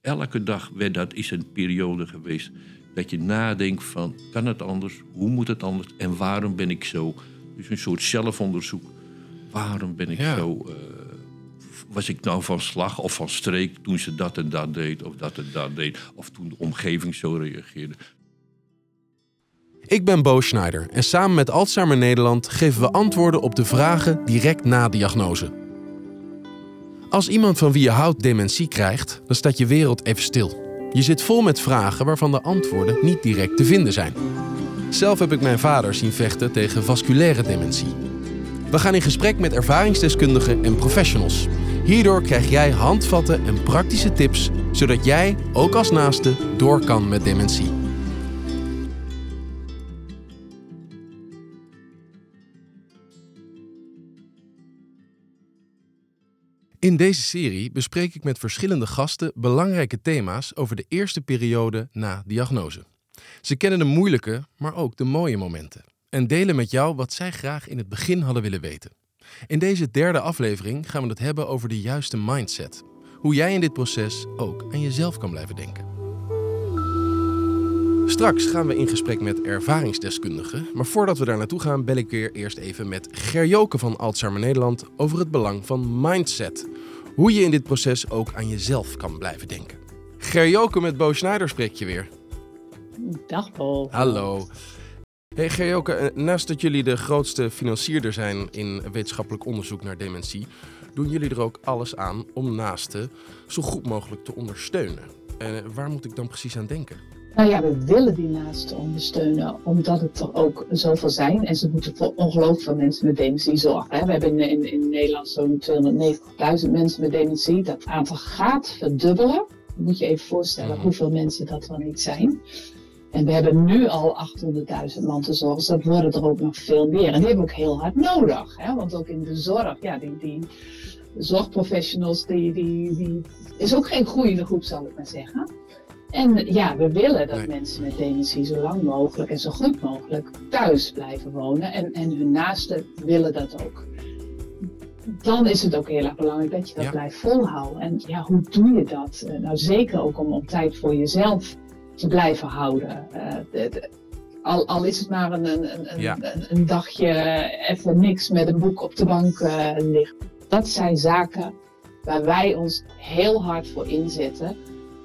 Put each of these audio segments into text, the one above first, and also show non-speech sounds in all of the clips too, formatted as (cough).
elke dag werd dat is een periode geweest dat je nadenkt van kan het anders, hoe moet het anders en waarom ben ik zo? Dus een soort zelfonderzoek. Waarom ben ik Ja. zo? eh, was ik nou van slag of van streek toen ze dat en dat deed of dat en dat deed of toen de omgeving zo reageerde? Ik ben Bo Schneider en samen met Alzheimer Nederland geven we antwoorden op de vragen direct na diagnose. Als iemand van wie je houdt dementie krijgt, dan staat je wereld even stil. Je zit vol met vragen waarvan de antwoorden niet direct te vinden zijn. Zelf heb ik mijn vader zien vechten tegen vasculaire dementie. We gaan in gesprek met ervaringsdeskundigen en professionals. Hierdoor krijg jij handvatten en praktische tips, zodat jij, ook als naaste, door kan met dementie. In deze serie bespreek ik met verschillende gasten belangrijke thema's over de eerste periode na diagnose. Ze kennen de moeilijke, maar ook de mooie momenten. En delen met jou wat zij graag in het begin hadden willen weten. In deze derde aflevering gaan we het hebben over de juiste mindset. Hoe jij in dit proces ook aan jezelf kan blijven denken. Straks gaan we in gesprek met ervaringsdeskundigen. Maar voordat we daar naartoe gaan, bel ik weer eerst even met Ger Joke van Alzheimer Nederland over het belang van mindset. Hoe je in dit proces ook aan jezelf kan blijven denken. Ger Joke met Bo Schneider spreek je weer. Dag Paul. Hallo. Hey Gerjoke, eh, naast dat jullie de grootste financierder zijn in wetenschappelijk onderzoek naar dementie, doen jullie er ook alles aan om naasten zo goed mogelijk te ondersteunen. En waar moet ik dan precies aan denken? Nou ja, we willen die naasten ondersteunen, omdat het er ook zoveel zijn. En ze moeten voor ongelooflijk veel mensen met dementie zorgen. We hebben in, in, Nederland zo'n 290.000 mensen met dementie. Dat aantal gaat verdubbelen. Moet je even voorstellen Mhm. hoeveel mensen dat wel niet zijn. En we hebben nu al 800.000 man te zorgen, dus dat worden er ook nog veel meer. En die hebben we ook heel hard nodig. Hè? Want ook in de zorg, ja, die, die zorgprofessionals, die, die, die is ook geen groeiende groep, zal ik maar zeggen. En ja, we willen dat Nee. mensen met dementie zo lang mogelijk en zo goed mogelijk thuis blijven wonen. En, en hun naasten willen dat ook. Dan is het ook heel erg belangrijk dat je dat Ja. blijft volhouden. En ja, hoe doe je dat? Eh, Nou, zeker ook om, om tijd voor jezelf te blijven houden. Eh, de- de- al, al is het maar een, een, een, een- Ja. een, een dagje even niks met een boek op de bank eh, liggen. Dat zijn zaken waar wij ons heel hard voor inzetten.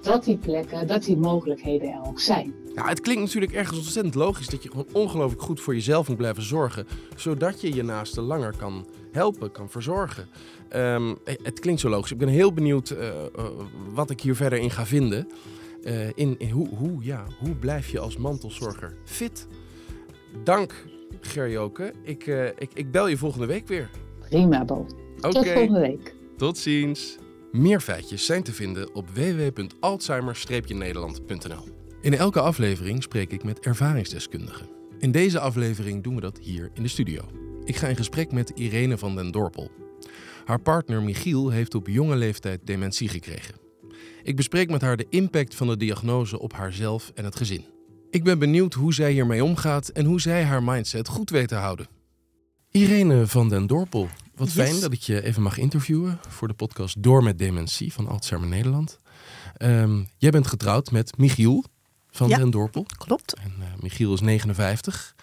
Dat die plekken, dat die mogelijkheden er ook zijn. Ja, het klinkt natuurlijk ergens ontzettend logisch dat je gewoon ongelooflijk goed voor jezelf moet blijven zorgen, zodat je je naasten langer kan helpen, kan verzorgen. Ehm, het klinkt zo logisch. Ik ben heel benieuwd eh, eh, wat ik hier verder in ga vinden. Eh, in, in hoe, hoe, ja, hoe blijf je als mantelzorger fit? Dank, Gerjoke. Ik, eh, ik, ik bel je volgende week weer. Prima, Bo. Oké, Tot volgende week. tot ziens. Meer feitjes zijn te vinden op www.alzheimer-nederland.nl. In elke aflevering spreek ik met ervaringsdeskundigen. In deze aflevering doen we dat hier in de studio. Ik ga in gesprek met Irene van den Dorpel. Haar partner Michiel heeft op jonge leeftijd dementie gekregen. Ik bespreek met haar de impact van de diagnose op haarzelf en het gezin. Ik ben benieuwd hoe zij hiermee omgaat en hoe zij haar mindset goed weet te houden. Irene van den Dorpel, wat Yes. fijn dat ik je even mag interviewen voor de podcast Door met Dementie van Alzheimer Nederland. Ehm, jij bent getrouwd met Michiel van Ja. den Dorpel. Klopt. En eh, Michiel is 59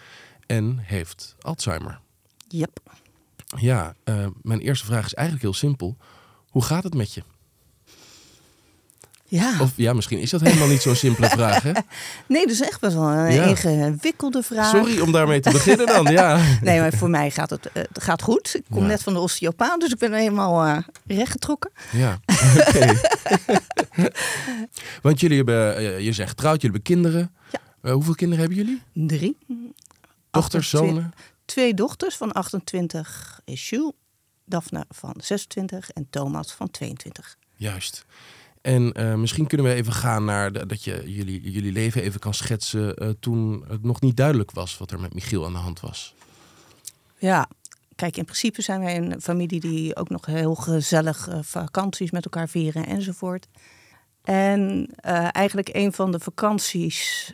en heeft Alzheimer. Yep. Ja, eh, mijn eerste vraag is eigenlijk heel simpel. Hoe gaat het met je? Ja. Of ja, misschien is dat helemaal niet zo'n simpele vraag, hè? (laughs) Nee, dat is echt best wel een Ja. ingewikkelde vraag. Sorry om daarmee te beginnen dan, ja. (laughs) Nee, maar voor mij gaat het, eh, het gaat goed. Ik kom Ja. net van de osteopaat, dus ik ben helemaal eh rechtgetrokken. Ja, (laughs) oké. Want jullie hebben, eh, je zegt getrouwd, jullie hebben kinderen. Ja. Hoeveel kinderen hebben jullie? Drie. Dochters, 28 zonen? Twee dochters van 28 is Jules, Daphne van 26 en Thomas van 22. Juist. En eh, misschien kunnen we even gaan naar dat je jullie, jullie leven even kan schetsen eh, toen het nog niet duidelijk was wat er met Michiel aan de hand was. Ja, kijk, in principe zijn wij een familie die ook nog heel gezellig eh, vakanties met elkaar vieren enzovoort. En eigenlijk een van de vakanties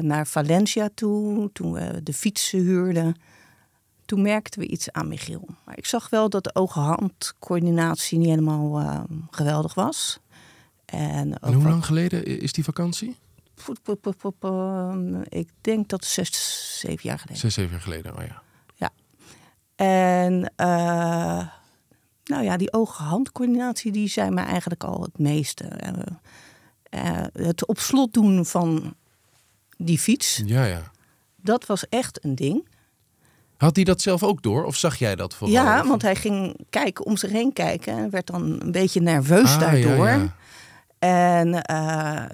naar Valencia toe, toen we de fietsen huurden, toen merkten we iets aan Michiel. Maar ik zag wel dat de oog-hand-coördinatie niet helemaal geweldig was. En, hoe lang geleden is die vakantie? Ehm, Ik denk dat zes, zeven jaar geleden. Zes, zeven jaar geleden, oh ja. En eh, nou ja, die oog-handcoördinatie die zei me eigenlijk al het meeste. Eh, eh, het op slot doen van die fiets, Ja, ja. dat was echt een ding. Had hij dat zelf ook door? Of zag jij dat vooral? ja, want hij ging kijken, om zich heen kijken en werd dan een beetje nerveus Ah, daardoor. Ja, ja. En eh,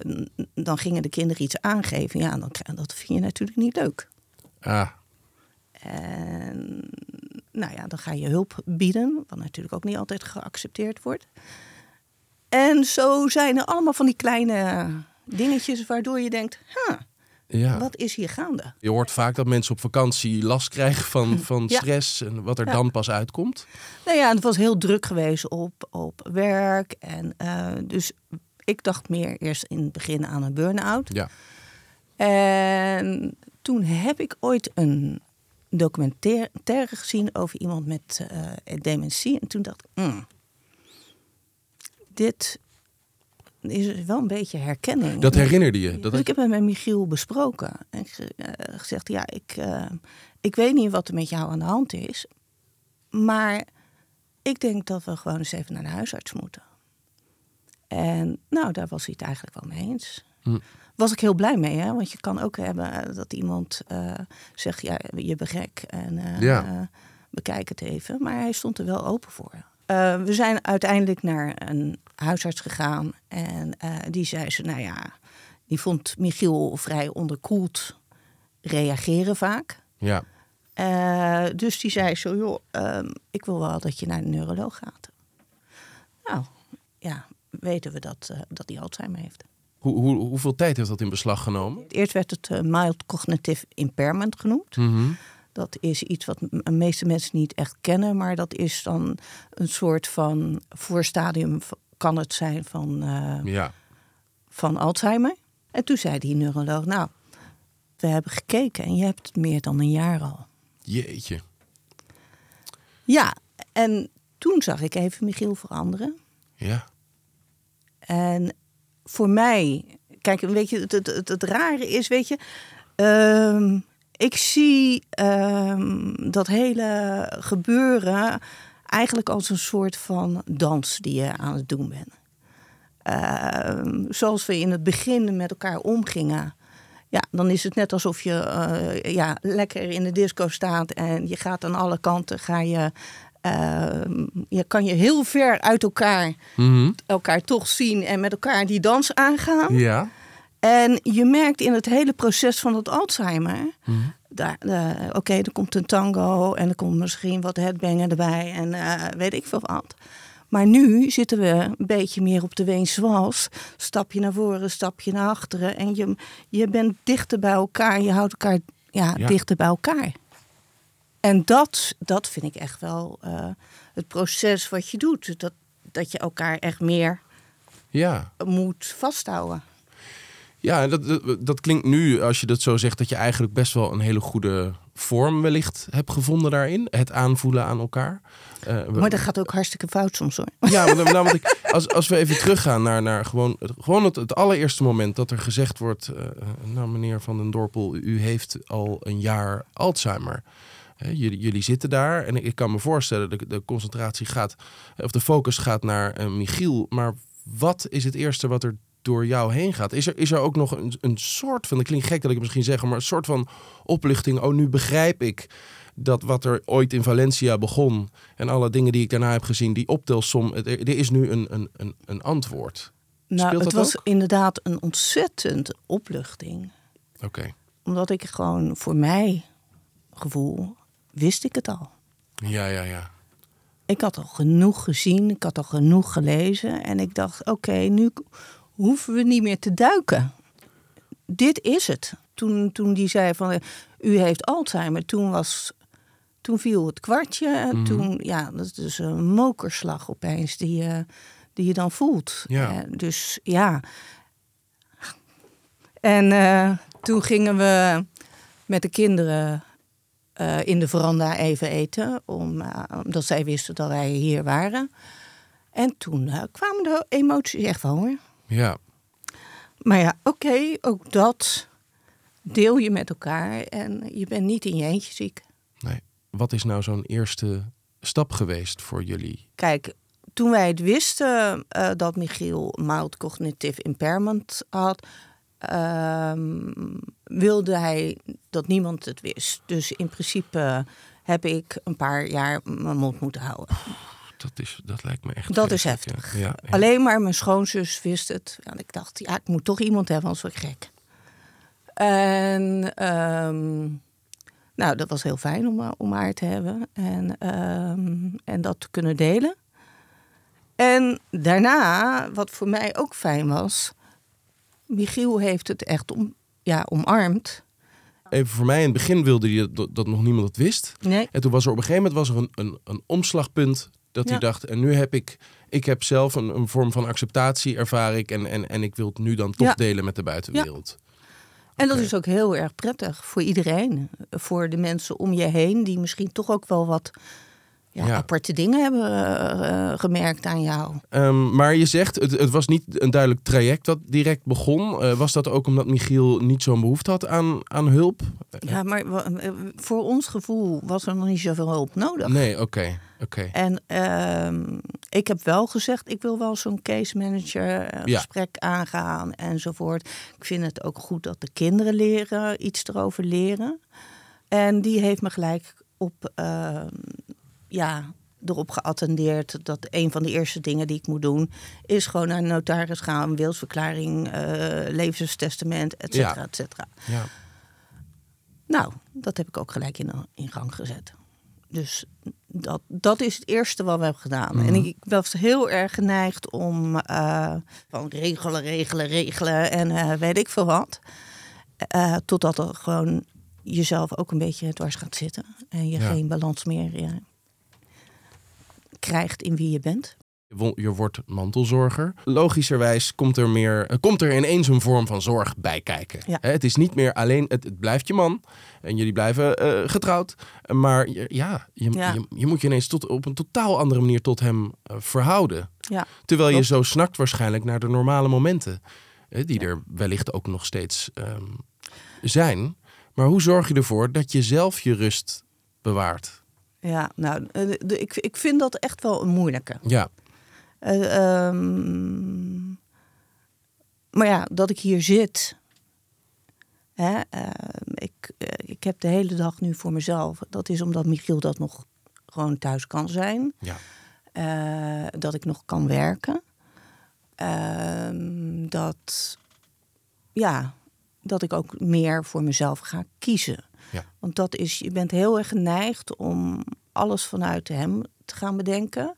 dan gingen de kinderen iets aangeven. Ja, dan, dat vind je natuurlijk niet leuk. Ah, En nou ja, dan ga je hulp bieden, wat natuurlijk ook niet altijd geaccepteerd wordt. En zo zijn er allemaal van die kleine dingetjes waardoor je denkt, huh, ja. wat is hier gaande? Je hoort vaak dat mensen op vakantie last krijgen van, (laughs) van. Ja. stress en wat er Ja. dan pas uitkomt. Nou ja, het was heel druk geweest op, op werk. En eh, dus ik dacht meer eerst in het begin aan een burn-out. Ja. En toen heb ik ooit een documentaire gezien over iemand met eh, dementie. En toen dacht ik, hmm, dit is wel een beetje herkenning. Dat herinnerde je? Dat dus ik heb het met Michiel besproken. En eh, gezegd, ja, ik, eh, ik weet niet wat er met jou aan de hand is. Maar ik denk dat we gewoon eens even naar de huisarts moeten. En nou, daar was hij het eigenlijk wel mee eens. Hm. Was ik heel blij mee, hè? want je kan ook hebben eh, dat iemand eh, zegt, ja, je bent gek en Ja. eh, bekijk het even. Maar hij stond er wel open voor. We zijn uiteindelijk naar een huisarts gegaan en die zei ze, nou ja, die vond Michiel vrij onderkoeld reageren vaak. Ja. Dus die zei zo, joh, ehm, ik wil wel dat je naar de neuroloog gaat. Nou, ja, weten we dat, eh, dat hij Alzheimer heeft. Hoe, hoe, hoeveel tijd heeft dat in beslag genomen? Eerst werd het eh, mild cognitive impairment genoemd. Mhm. Dat is iets wat de meeste mensen niet echt kennen, maar dat is dan een soort van voorstadium, kan het zijn, van, eh, Ja. van Alzheimer. En toen zei die neuroloog, nou, we hebben gekeken en je hebt het meer dan een jaar al. Jeetje. Ja, en toen zag ik even Michiel veranderen. Ja. En voor mij, kijk, weet je, het, het, rare is, weet je, ehm, ik zie ehm, dat hele gebeuren eigenlijk als een soort van dans die je aan het doen bent. Ehm, zoals we in het begin met elkaar omgingen. Ja, dan is het net alsof je eh, ja, lekker in de disco staat en je gaat aan alle kanten, ga je, je kan je heel ver uit elkaar Mhm. elkaar toch zien en met elkaar die dans aangaan. Ja. En je merkt in het hele proces van het Alzheimer. Daar, eh, Oké, er komt een tango en er komt misschien wat headbangen erbij en eh, weet ik veel wat. Maar nu zitten we een beetje meer op de weenswals. Stap je naar voren, stap je naar achteren. En je, je bent dichter bij elkaar. Je houdt elkaar ja, Ja. dichter bij elkaar. En dat, dat vind ik echt wel eh, het proces wat je doet. Dat, dat je elkaar echt meer Ja. moet vasthouden. Ja, dat, dat, dat klinkt nu, als je dat zo zegt, dat je eigenlijk best wel een hele goede vorm wellicht hebt gevonden daarin. Het aanvoelen aan elkaar. Eh, Maar dat gaat ook hartstikke fout soms hoor. Ja, maar, nou, want ik, (laughs) als, als we even teruggaan naar, naar gewoon, het, gewoon het, het allereerste moment dat er gezegd wordt... eh, nou meneer Van den Dorpel, u heeft al een jaar Alzheimer. Hè, jullie, jullie zitten daar en ik, kan me voorstellen, de, de concentratie gaat, of de focus gaat naar eh, Michiel. Maar wat is het eerste wat er door jou heen gaat? Is er, is er ook nog een, een soort van, dat klinkt gek dat ik het misschien zeg, maar een soort van opluchting. Oh, nu begrijp ik dat wat er ooit in Valencia begon en alle dingen die ik daarna heb gezien, die optelsom, het- er, is nu een, een, een, een antwoord. Nou, Speelt het was ook? inderdaad een ontzettend opluchting. Oké. Omdat ik gewoon voor mij gevoel wist ik het al. Ja, ja, ja. Ik had al genoeg gezien, ik had al genoeg gelezen. En ik dacht, oké, nu hoeven we niet meer te duiken. Dit is het. Toen, toen die zei van, eh, u heeft Alzheimer, toen, was, toen viel het kwartje. En Mhm. toen, ja, dat is dus een mokerslag opeens die je, die je dan voelt. Ja. Eh, dus ja. En eh, toen gingen we met de kinderen eh, in de veranda even eten. Om, eh, omdat zij wisten dat wij hier waren. En toen eh, kwamen de emoties echt van hoor. Ja. Maar ja, oké, ook dat deel je met elkaar en je bent niet in je eentje ziek. Nee. Wat is nou zo'n eerste stap geweest voor jullie? Kijk, toen wij het wisten dat Michiel mild cognitive impairment had, ehm, wilde hij dat niemand het wist. Dus in principe heb ik een paar jaar mijn mond moeten houden. Dat, is, dat lijkt me echt. Dat is heftig. Ja. Ja, ja. Alleen maar mijn schoonzus wist het. En ik dacht, ja, ik moet toch iemand hebben, anders word ik gek. En ehm, nou, dat was heel fijn om, om haar te hebben en, ehm, en dat te kunnen delen. En daarna, wat voor mij ook fijn was, Michiel heeft het echt om, ja, omarmd. Even voor mij, in het begin wilde hij dat, dat nog niemand het wist. Nee, En toen was er op een gegeven moment was er een, een, een omslagpunt dat hij Ja. dacht, en nu heb ik, ik heb zelf een, een vorm van acceptatie ervaar ik en, en, en ik wil het nu dan toch Ja. delen met de buitenwereld. En dat is ook heel erg prettig voor iedereen. Voor de mensen om je heen die misschien toch ook wel wat ja, Ja. aparte dingen hebben eh, gemerkt aan jou. Ehm, maar je zegt, het, het was niet een duidelijk traject dat direct begon. Eh, was dat ook omdat Michiel niet zo'n behoefte had aan, aan hulp? Ja, maar voor ons gevoel was er nog niet zoveel hulp nodig. Nee, oké. oké. En ehm, ik heb wel gezegd, ik wil wel zo'n case manager Ja. gesprek aangaan enzovoort. Ik vind het ook goed dat de kinderen leren, iets erover leren. En die heeft me gelijk op, ehm, ja, erop geattendeerd dat een van de eerste dingen die ik moet doen, is gewoon naar een notaris gaan, een wilsverklaring, eh levenstestament, et cetera, Ja. et cetera. Ja. Nou, dat heb ik ook gelijk in, in gang gezet. Dus dat, dat is het eerste wat we hebben gedaan. En ik was heel erg geneigd om eh, van regelen, regelen, regelen en eh, weet ik veel wat. Totdat er gewoon jezelf ook een beetje dwars gaat zitten. En je Ja. geen balans meer eh, krijgt in wie je bent. Je wo- Je wordt mantelzorger. Logischerwijs komt er, meer, eh, komt er ineens een vorm van zorg bij kijken. Ja. Het is niet meer alleen, het, het blijft je man. En jullie blijven eh, getrouwd. Maar je- ja, je, Ja. Je, je moet je ineens tot, op een totaal andere manier tot hem eh, verhouden. Ja, Terwijl je Klopt. zo snakt waarschijnlijk naar de normale momenten. Die er wellicht ook nog steeds ehm, zijn. Maar hoe zorg je ervoor dat je zelf je rust bewaart? Ja nou, eh, de- ik, ik vind dat echt wel een moeilijke. Ja, Eh, ehm, maar ja, dat ik hier zit. Hè, ehm, ik, eh, ik heb de hele dag nu voor mezelf. Dat is omdat Michiel dat nog gewoon thuis kan zijn. ja. Eh, dat ik nog kan werken. Ehm, dat, ja, dat ik ook meer voor mezelf ga kiezen. Ja. Want dat is, je bent heel erg geneigd om alles vanuit hem te gaan bedenken.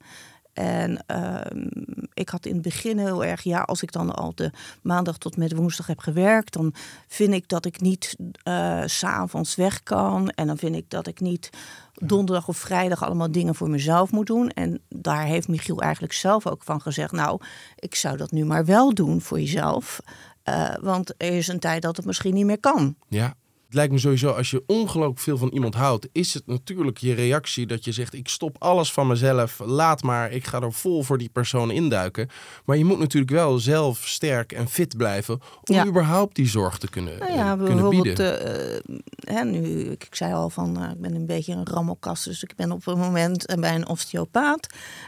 En ehm, ik had in het begin heel erg, ja, als ik dan al de maandag tot met woensdag heb gewerkt, dan vind ik dat ik niet eh, s s'avonds weg kan. En dan vind ik dat ik niet donderdag of vrijdag allemaal dingen voor mezelf moet doen. En daar heeft Michiel eigenlijk zelf ook van gezegd, nou, ik zou dat nu maar wel doen voor jezelf. Eh, want er is een tijd dat het misschien niet meer kan. Ja. Het lijkt me sowieso, als je ongelooflijk veel van iemand houdt, is het natuurlijk je reactie dat je zegt: Ik stop alles van mezelf, laat maar, ik ga er vol voor die persoon induiken. Maar je moet natuurlijk wel zelf sterk en fit blijven om Ja. überhaupt die zorg te kunnen, Nou eh, ja, kunnen bijvoorbeeld, bieden. eh, hè, nu, ik, ik zei al van, eh, ik ben een beetje een rammelkast, dus ik ben op een moment eh, bij een osteopaat.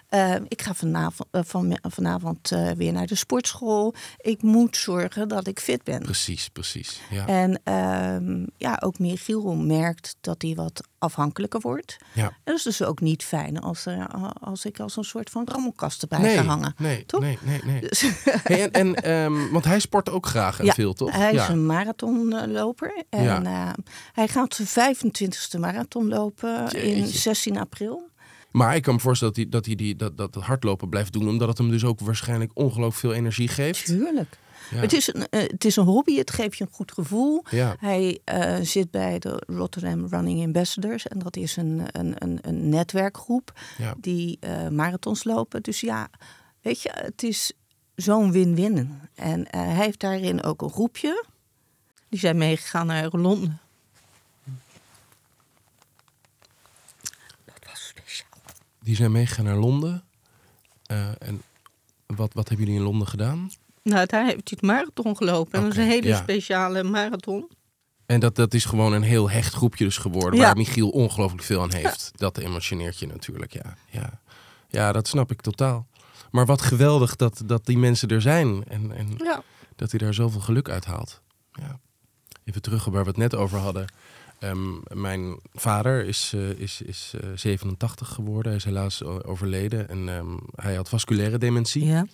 Eh, ik ga vanavond, eh, van, vanavond eh, weer naar de sportschool. Ik moet zorgen dat ik fit ben. Precies, precies. Ja. En ehm, ja, ook Michiel merkt dat hij wat afhankelijker wordt. ja. En dat is dus ook niet fijn als, er, als ik als een soort van rammelkast erbij Nee, ga hangen. nee, Toch? nee, nee, nee. Dus, (laughs) Hey, en, en, ehm, want hij sport ook graag en Ja, veel, toch? Hij is een marathonloper. En Ja. eh, hij gaat zijn 25ste marathon lopen in Jeetje. 16 april. Maar ik kan me voorstellen dat hij, dat, hij die, dat, dat hardlopen blijft doen, omdat het hem dus ook waarschijnlijk ongelooflijk veel energie geeft. Tuurlijk. Ja. Het, is een, eh, het is een hobby, het geeft je een goed gevoel. Ja. Hij eh, zit bij de Rotterdam Running Ambassadors. En dat is een, een, een, een netwerkgroep Ja. die eh, marathons lopen. Dus ja, weet je, het is zo'n win-win. En eh, hij heeft daarin ook een groepje. Die zijn meegegaan naar Londen. Dat was speciaal. Die zijn meegegaan naar Londen. Eh, en wat, wat hebben jullie in Londen gedaan? Nou, daar heeft hij het marathon gelopen. En dat is een hele ja. speciale marathon. En dat, dat is gewoon een heel hecht groepje dus geworden. Ja. Waar Michiel ongelooflijk veel aan heeft. Dat emotioneert je natuurlijk, ja. ja. Ja, dat snap ik totaal. Maar wat geweldig dat, dat die mensen er zijn. En, en dat hij daar zoveel geluk uit haalt. Ja. Even terug op waar we het net over hadden. Ehm, mijn vader is, eh, is, is eh, 87 geworden. Hij is helaas overleden. En ehm, hij had vasculaire dementie. Ja.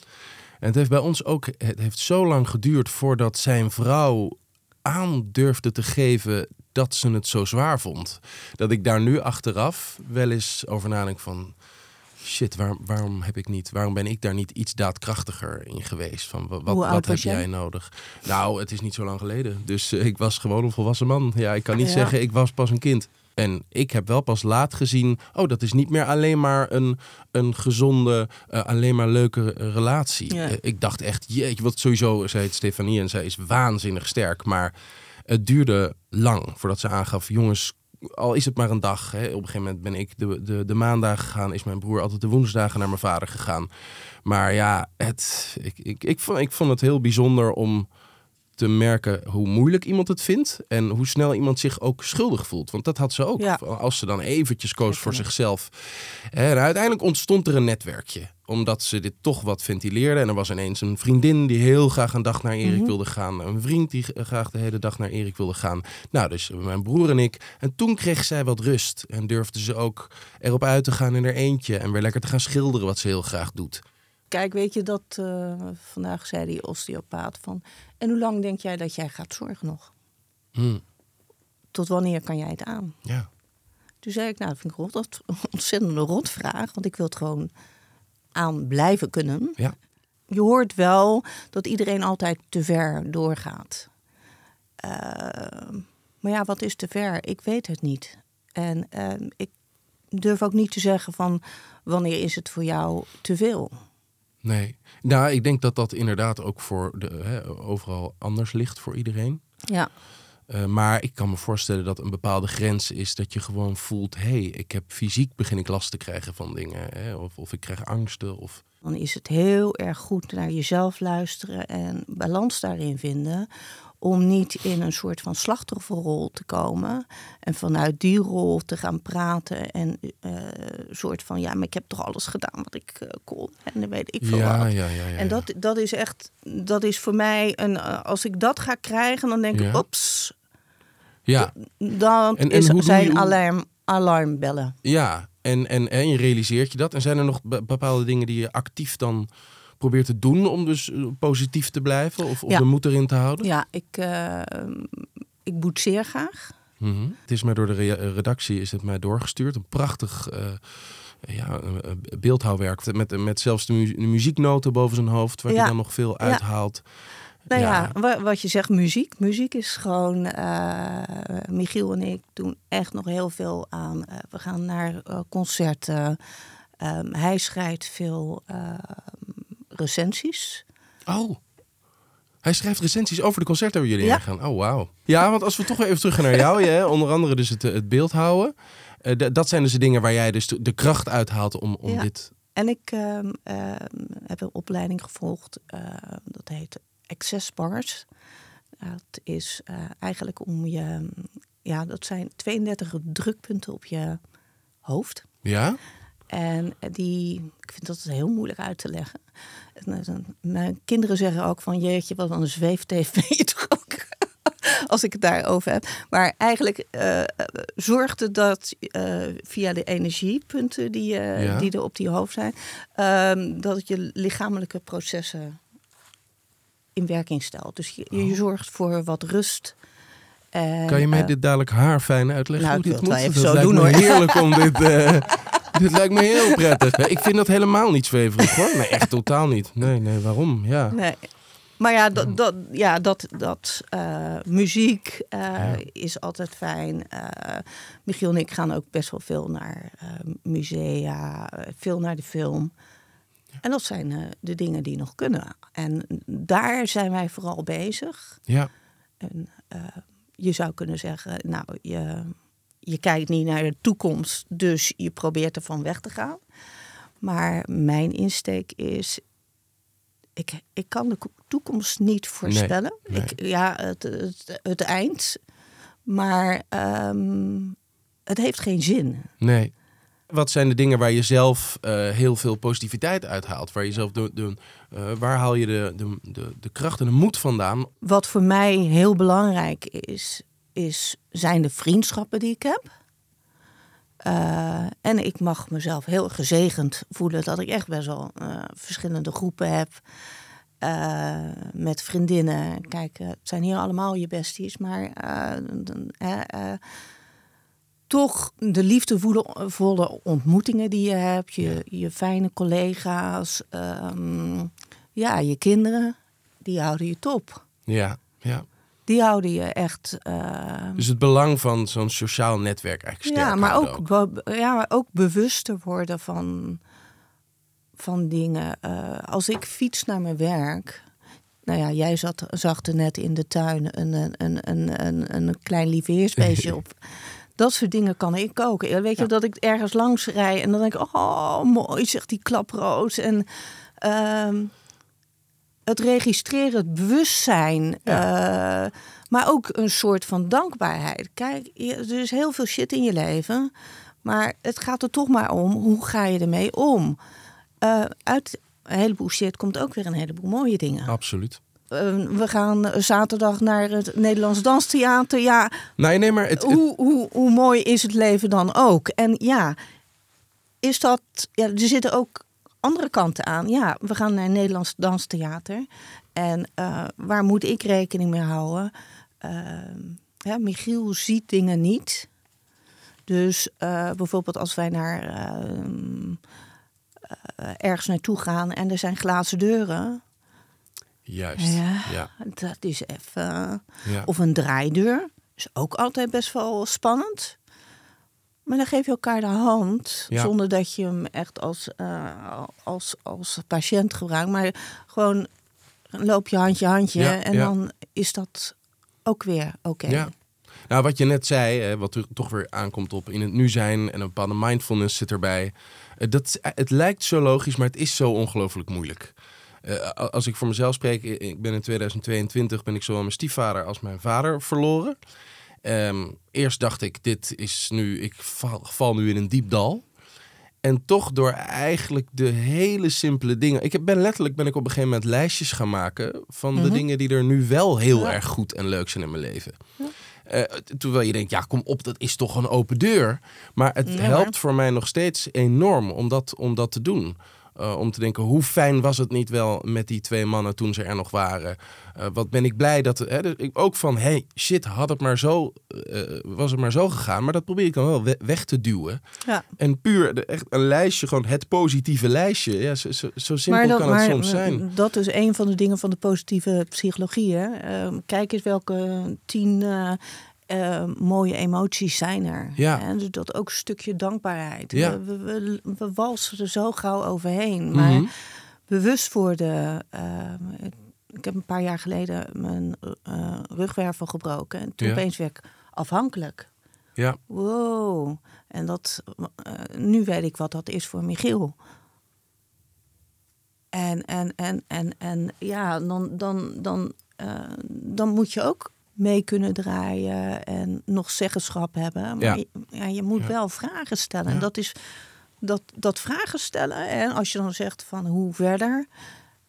En het heeft bij ons ook het heeft zo lang geduurd voordat zijn vrouw aan durfde te geven dat ze het zo zwaar vond. Dat ik daar nu achteraf wel eens over nadenk van... Shit, waar- waarom heb ik niet, waarom ben ik daar niet iets daadkrachtiger in geweest? Van wa- wat, wat heb jij? nodig? Nou, het is niet zo lang geleden. Dus eh, ik was gewoon een volwassen man. Ja, ik kan niet Ja. zeggen, ik was pas een kind. En ik heb wel pas laat gezien, oh, dat is niet meer alleen maar een, een gezonde, eh, alleen maar leuke relatie. Ja. Eh, ik dacht echt, jeetje, wat sowieso zei het Stefanie en zij is waanzinnig sterk. Maar het duurde lang voordat ze aangaf, jongens, al is het maar een dag. Hè. Op een gegeven moment ben ik de, de, de maandag gegaan, is mijn broer altijd de woensdagen naar mijn vader gegaan. Maar ja, het, ik, ik, ik, vond, ik vond het heel bijzonder om te merken hoe moeilijk iemand het vindt en hoe snel iemand zich ook schuldig voelt. Want dat had ze ook. Ja. Als ze dan eventjes koos voor zichzelf. En uiteindelijk ontstond er een netwerkje. Omdat ze dit toch wat ventileerde. En er was ineens een vriendin die heel graag een dag naar Erik Mhm. wilde gaan. Een vriend die graag de hele dag naar Erik wilde gaan. Nou, dus mijn broer en ik. En toen kreeg zij wat rust. En durfde ze ook erop uit te gaan in haar eentje. En weer lekker te gaan schilderen wat ze heel graag doet. Kijk, weet je dat eh, vandaag zei die osteopaat van... En hoe lang denk jij dat jij gaat zorgen nog? Hm, Tot wanneer kan jij het aan? ja. Toen zei ik, nou, dat vind ik rot, dat een ontzettende rotvraag. Want ik wil het gewoon aan blijven kunnen. Ja. Je hoort wel dat iedereen altijd te ver doorgaat. Eh, maar ja, wat is te ver? Ik weet het niet. En eh, ik durf ook niet te zeggen van wanneer is het voor jou te veel. Nee. Nou, ik denk dat dat inderdaad ook voor de, hè, overal anders ligt voor iedereen. Ja, Eh, maar ik kan me voorstellen dat een bepaalde grens is dat je gewoon voelt: hé, hey, ik heb fysiek begin ik last te krijgen van dingen. Hè? Of, of ik krijg angsten. Of... dan is het heel erg goed naar jezelf luisteren en balans daarin vinden. Om niet in een soort van slachtofferrol te komen. En vanuit die rol te gaan praten. En eh, een soort van, ja, maar ik heb toch alles gedaan wat ik eh, kon. En dan weet ik veel Ja, wat. ja, ja. En dat, dat is echt, dat is voor mij een, eh, als ik dat ga krijgen, dan denk ik, ops, ja, dan En- en is, zijn je- alarm, alarmbellen. ja. En, en, en je realiseert je dat. En zijn er nog be- bepaalde dingen die je actief dan probeert te doen om dus eh, positief te blijven? Of, of Ja. de moed erin te houden? Ja, ik, eh, ik boetseer graag. Mhm. Het is mij door de re- redactie is het mij doorgestuurd. Een prachtig eh, ja, beeldhouwwerk. Met, met zelfs de, mu- de muzieknoten boven zijn hoofd, waar Ja. hij dan nog veel Ja. uithaalt. Nou ja, wa- wat je zegt, muziek. Muziek is gewoon. Michiel en ik doen echt nog heel veel aan. we gaan naar concerten. Ehm, hij schrijft veel ehm, recensies. Oh. Hij schrijft recensies over de concerten waar jullie Ja. heen gaan. Oh, wauw. Ja, want als we toch weer even terug gaan naar jou. hè, (laughs) onder andere dus het, het beeld houden. Eh, dat zijn dus de dingen waar jij dus de kracht uithaalt om, om Ja. dit... En ik ehm, ehm, heb een opleiding gevolgd. ehm, dat heet Access Bars. Dat is eh, eigenlijk om je. Ja, dat zijn 32 drukpunten op je hoofd. Ja? En die, ik vind dat heel moeilijk uit te leggen. Eh, Mijn kinderen zeggen ook van jeetje, wat een zweeftv toch ook. (laughs) Als ik het daarover heb. Maar eigenlijk eh, eh, zorgt het dat via de energiepunten die, Ja. die er op die hoofd zijn, ehm, dat het je lichamelijke processen in werking stelt. Dus je, je zorgt voor wat rust. En, Oh. Kan je mij dit dadelijk haarfijn uitleggen nou, hoe ik dit het moet? wel Dat zo doen, hoor. heerlijk om dit... (laughs) (laughs) dit lijkt me heel prettig. Ik vind dat helemaal niet zweverig hoor. Nee, echt totaal niet. Nee, nee, waarom? Ja. Nee. Maar ja, dat, dat, ja, dat, dat eh, muziek eh, Ja. is altijd fijn. Eh, Michiel en ik gaan ook best wel veel naar musea, veel naar de film. En dat zijn de dingen die nog kunnen. En daar zijn wij vooral bezig. Ja. En je zou kunnen zeggen, nou, je, je kijkt niet naar de toekomst, dus je probeert ervan weg te gaan. Maar mijn insteek is, ik, ik kan de ko- toekomst niet voorspellen. nee. Ik, ja, het, het, het eind. Maar ehm, het heeft geen zin. Nee. Wat zijn de dingen waar je zelf eh, heel veel positiviteit uithaalt? Waar, je zelf de, de, eh, waar haal je de, de, de, de kracht en de moed vandaan? Wat voor mij heel belangrijk is, is zijn de vriendschappen die ik heb. Eh, en ik mag mezelf heel gezegend voelen dat ik echt best wel eh, verschillende groepen heb. eh, met vriendinnen. Kijk, het zijn hier allemaal je besties, maar toch de liefdevolle ontmoetingen die je hebt, je, je fijne collega's, ehm, ja, je kinderen, die houden je top. Ja, ja. Die houden je echt. eh, Dus het belang van zo'n sociaal netwerk eigenlijk sterk ja, maar ook, ja, maar ook bewuster worden van, van dingen. Eh, als ik fiets naar mijn werk. Nou ja, jij zat, zag er net in de tuin een, een, een, een, een, een klein lieveheersbeestje (laughs) op. Dat soort dingen kan ik ook. Weet je, dat ik ergens langs rij en dan denk ik, oh mooi, zegt die klaproos. En ehm, het registreren, het bewustzijn, eh, maar ook een soort van dankbaarheid. Kijk, er is heel veel shit in je leven, maar het gaat er toch maar om, hoe ga je ermee om? Eh, uit een heleboel shit komt ook weer een heleboel mooie dingen. Absoluut. Eh, we gaan zaterdag naar het Nederlands Danstheater. Ja, Nee, nee, maar het, het- hoe, hoe, hoe mooi is het leven dan ook? En ja, is dat. Ja, er zitten ook andere kanten aan. Ja, we gaan naar Nederlands danstheater. En eh, waar moet ik rekening mee houden? Ja, Michiel ziet dingen niet. Dus eh, bijvoorbeeld als wij naar eh, ergens naartoe gaan en er zijn glazen deuren. juist. Ja. Ja, Dat is even. ja. Of een draaideur. Is ook altijd best wel spannend. Maar dan geef je elkaar de hand. Ja. Zonder dat je hem echt als, eh, als, als patiënt gebruikt. Maar gewoon loop je handje handje. Ja, en ja. dan is dat ook weer oké. Ja. Nou, wat je net zei, wat er toch weer aankomt op in het nu zijn en een bepaalde mindfulness zit erbij. Eh, Dat, is- het lijkt zo logisch, maar het is zo ongelooflijk moeilijk. Eh, als ik voor mezelf spreek, ik ben in 2022 ben ik zowel mijn stiefvader als mijn vader verloren. Ehm, eerst dacht ik, dit is nu, ik val, val nu in een diep dal. En toch door eigenlijk de hele simpele dingen. Ik heb- ben letterlijk ben ik op een gegeven moment lijstjes gaan maken van de Mhm. dingen die er nu wel heel Ja. erg goed en leuk zijn in mijn leven. Eh, terwijl je denkt, ja, kom op, dat is toch een open deur. Maar het Ja, helpt voor mij nog steeds enorm om dat, om dat te doen. Eh, om te denken, hoe fijn was het niet wel met die twee mannen toen ze er nog waren. Eh, wat ben ik blij dat... Hè, dus ik- ook van, hey, shit, had het maar zo, eh, was het maar zo gegaan. Maar dat probeer ik dan wel we- weg te duwen. Ja. En puur de, echt een lijstje, gewoon het positieve lijstje. Ja, zo, zo, zo simpel kan het soms zijn. dat is een van de dingen van de positieve psychologie. Hè? Ehm, kijk eens welke tien eh, eh, mooie emoties zijn er. Ja. Dus dat ook een stukje dankbaarheid. Ja. We, we, we walsen er zo gauw overheen. Maar Mhm. bewust worden. ehm, ik heb een paar jaar geleden mijn eh rugwervel gebroken. En toen Ja. opeens werd ik afhankelijk. Ja, Wow. En dat, eh, nu weet ik wat dat is voor Michiel. En, en, en, en, en ja, dan, dan, dan, eh, dan moet je ook mee kunnen draaien en nog zeggenschap hebben. Maar Ja. je, moet wel vragen stellen. En dat is dat, dat vragen stellen. En als je dan zegt van hoe verder,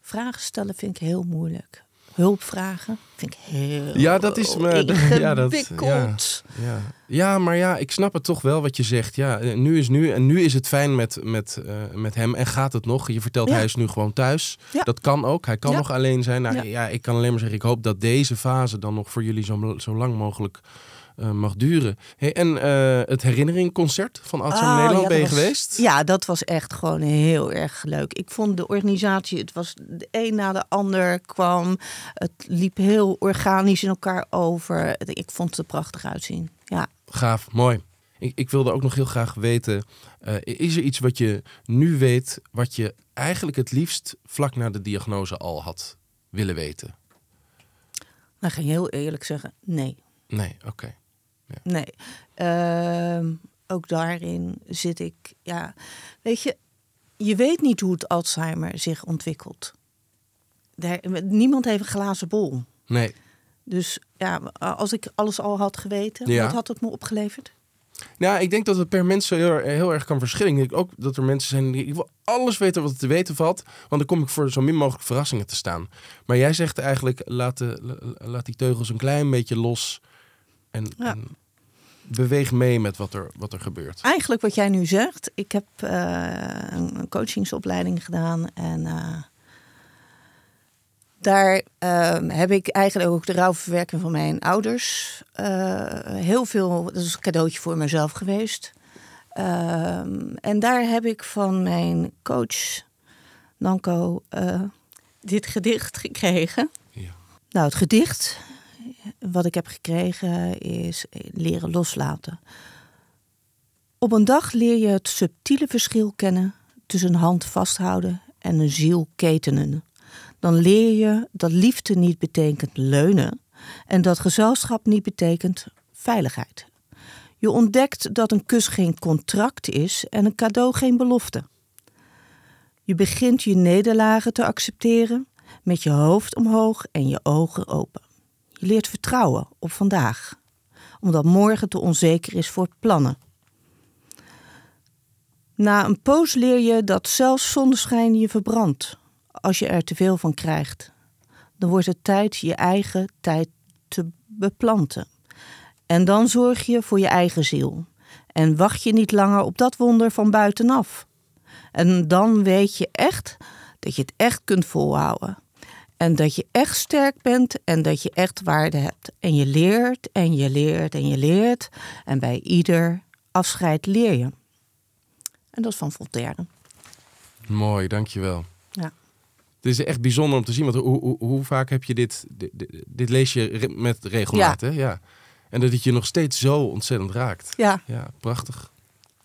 vragen stellen vind ik heel moeilijk. Hulp vragen vind ik heel Ja, dat is me- (laughs) ja, dat- ingewikkeld. Ja. ja, maar ja, ik snap het toch wel wat je zegt. Ja, eh, nu is nu en nu is het fijn met, met, eh, met hem en gaat het nog. Je vertelt Ja. hij is nu gewoon thuis. Ja. Dat kan ook. Hij kan Ja. nog alleen zijn. Nou, ja. Ja. ik kan alleen maar zeggen, ik hoop dat deze fase dan nog voor jullie zo, zo lang mogelijk eh, mag duren. Hey, en eh, het herinneringconcert van Alzheimer Oh, Nederland ja, ben je was- geweest? Ja, dat was echt gewoon heel erg leuk. Ik vond de organisatie, het was de een na de ander kwam. Het liep heel organisch in elkaar over. Ik vond het er prachtig uitzien. Ja. Gaaf, mooi. Ik, ik wilde ook nog heel graag weten, eh, is er iets wat je nu weet, wat je eigenlijk het liefst vlak na de diagnose al had willen weten? Dan ga je heel eerlijk zeggen, nee. Nee, oké. Nee. Ehm, ook daarin zit ik, ja. Weet je, je weet niet hoe het Alzheimer zich ontwikkelt. daar, niemand heeft een glazen bol. Nee. Dus ja, als ik alles al had geweten, Ja. wat had het me opgeleverd? Nou, ik denk dat het per mens heel, heel erg kan verschillen. Ik denk ook dat er mensen zijn die ik wil alles weten wat er te weten valt, want dan kom ik voor zo min mogelijk verrassingen te staan. Maar jij zegt eigenlijk laat, de, la- laat die teugels een klein beetje los en, Ja. en beweeg mee met wat er, wat er gebeurt. Eigenlijk wat jij nu zegt. Ik heb eh, een een coachingsopleiding gedaan en eh, daar eh, heb ik eigenlijk ook de rouwverwerking van mijn ouders eh, heel veel. Dat is een cadeautje voor mezelf geweest. Ehm, en daar heb ik van mijn coach Nanko dit gedicht gekregen. Ja. Nou, het gedicht wat ik heb gekregen is leren loslaten. Op een dag leer je het subtiele verschil kennen tussen een hand vasthouden en een ziel ketenen. Dan leer je dat liefde niet betekent leunen en dat gezelschap niet betekent veiligheid. Je ontdekt dat een kus geen contract is en een cadeau geen belofte. Je begint je nederlagen te accepteren met je hoofd omhoog en je ogen open. Je leert vertrouwen op vandaag, omdat morgen te onzeker is voor plannen. Na een poos leer je dat zelfs zonneschijn je verbrandt als je er te veel van krijgt. Dan wordt het tijd je eigen tijd te beplanten. En dan zorg je voor je eigen ziel. En wacht je niet langer op dat wonder van buitenaf. En dan weet je echt dat je het echt kunt volhouden. En dat je echt sterk bent en dat je echt waarde hebt. En je leert en je leert en je leert. En bij ieder afscheid leer je. En dat is van Voltaire. Mooi, dankjewel. Ja. Het is echt bijzonder om te zien, want hoe, hoe, hoe vaak heb je dit, dit, lees je met regelmaat, hè? Ja. En dat het je nog steeds zo ontzettend raakt. Ja, Ja, prachtig.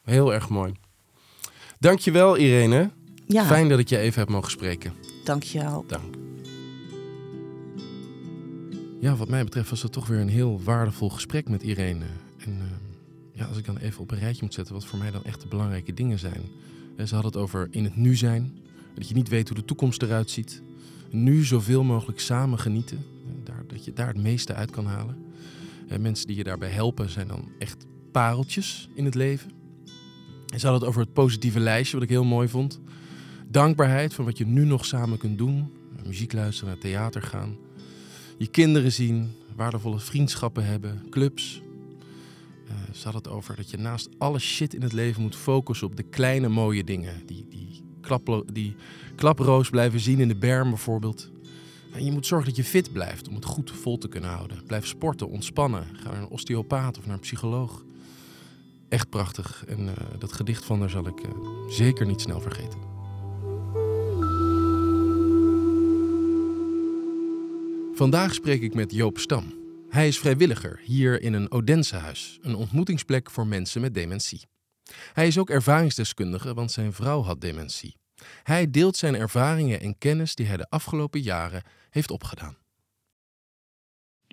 Heel erg mooi. Dankjewel Irene. ja. Fijn dat ik je even heb mogen spreken. dank je wel. Dank. Ja, wat mij betreft was het toch weer een heel waardevol gesprek met Irene. En eh, ja, als ik dan even op een rijtje moet zetten wat voor mij dan echt de belangrijke dingen zijn. Eh, Ze hadden het over in het nu zijn. Dat je niet weet hoe de toekomst eruit ziet. Nu zoveel mogelijk samen genieten. Eh, Daar, dat je daar het meeste uit kan halen. En mensen die je daarbij helpen zijn dan echt pareltjes in het leven. En ze hadden het over het positieve lijstje, wat ik heel mooi vond. Dankbaarheid van wat je nu nog samen kunt doen. Muziek luisteren, naar theater gaan. Je kinderen zien, waardevolle vriendschappen hebben, clubs. Eh, ze hadden het over dat je naast alle shit in het leven moet focussen op de kleine mooie dingen. Die, die, klaplo- die klaproos blijven zien in de berm bijvoorbeeld. En je moet zorgen dat je fit blijft om het goed vol te kunnen houden. Blijf sporten, ontspannen. Ga naar een osteopaat of naar een psycholoog. Echt prachtig. En eh, dat gedicht van haar zal ik eh, zeker niet snel vergeten. Vandaag spreek ik met Joop Stam. Hij is vrijwilliger hier in een Odensehuis, een ontmoetingsplek voor mensen met dementie. Hij is ook ervaringsdeskundige, want zijn vrouw had dementie. Hij deelt zijn ervaringen en kennis die hij de afgelopen jaren heeft opgedaan.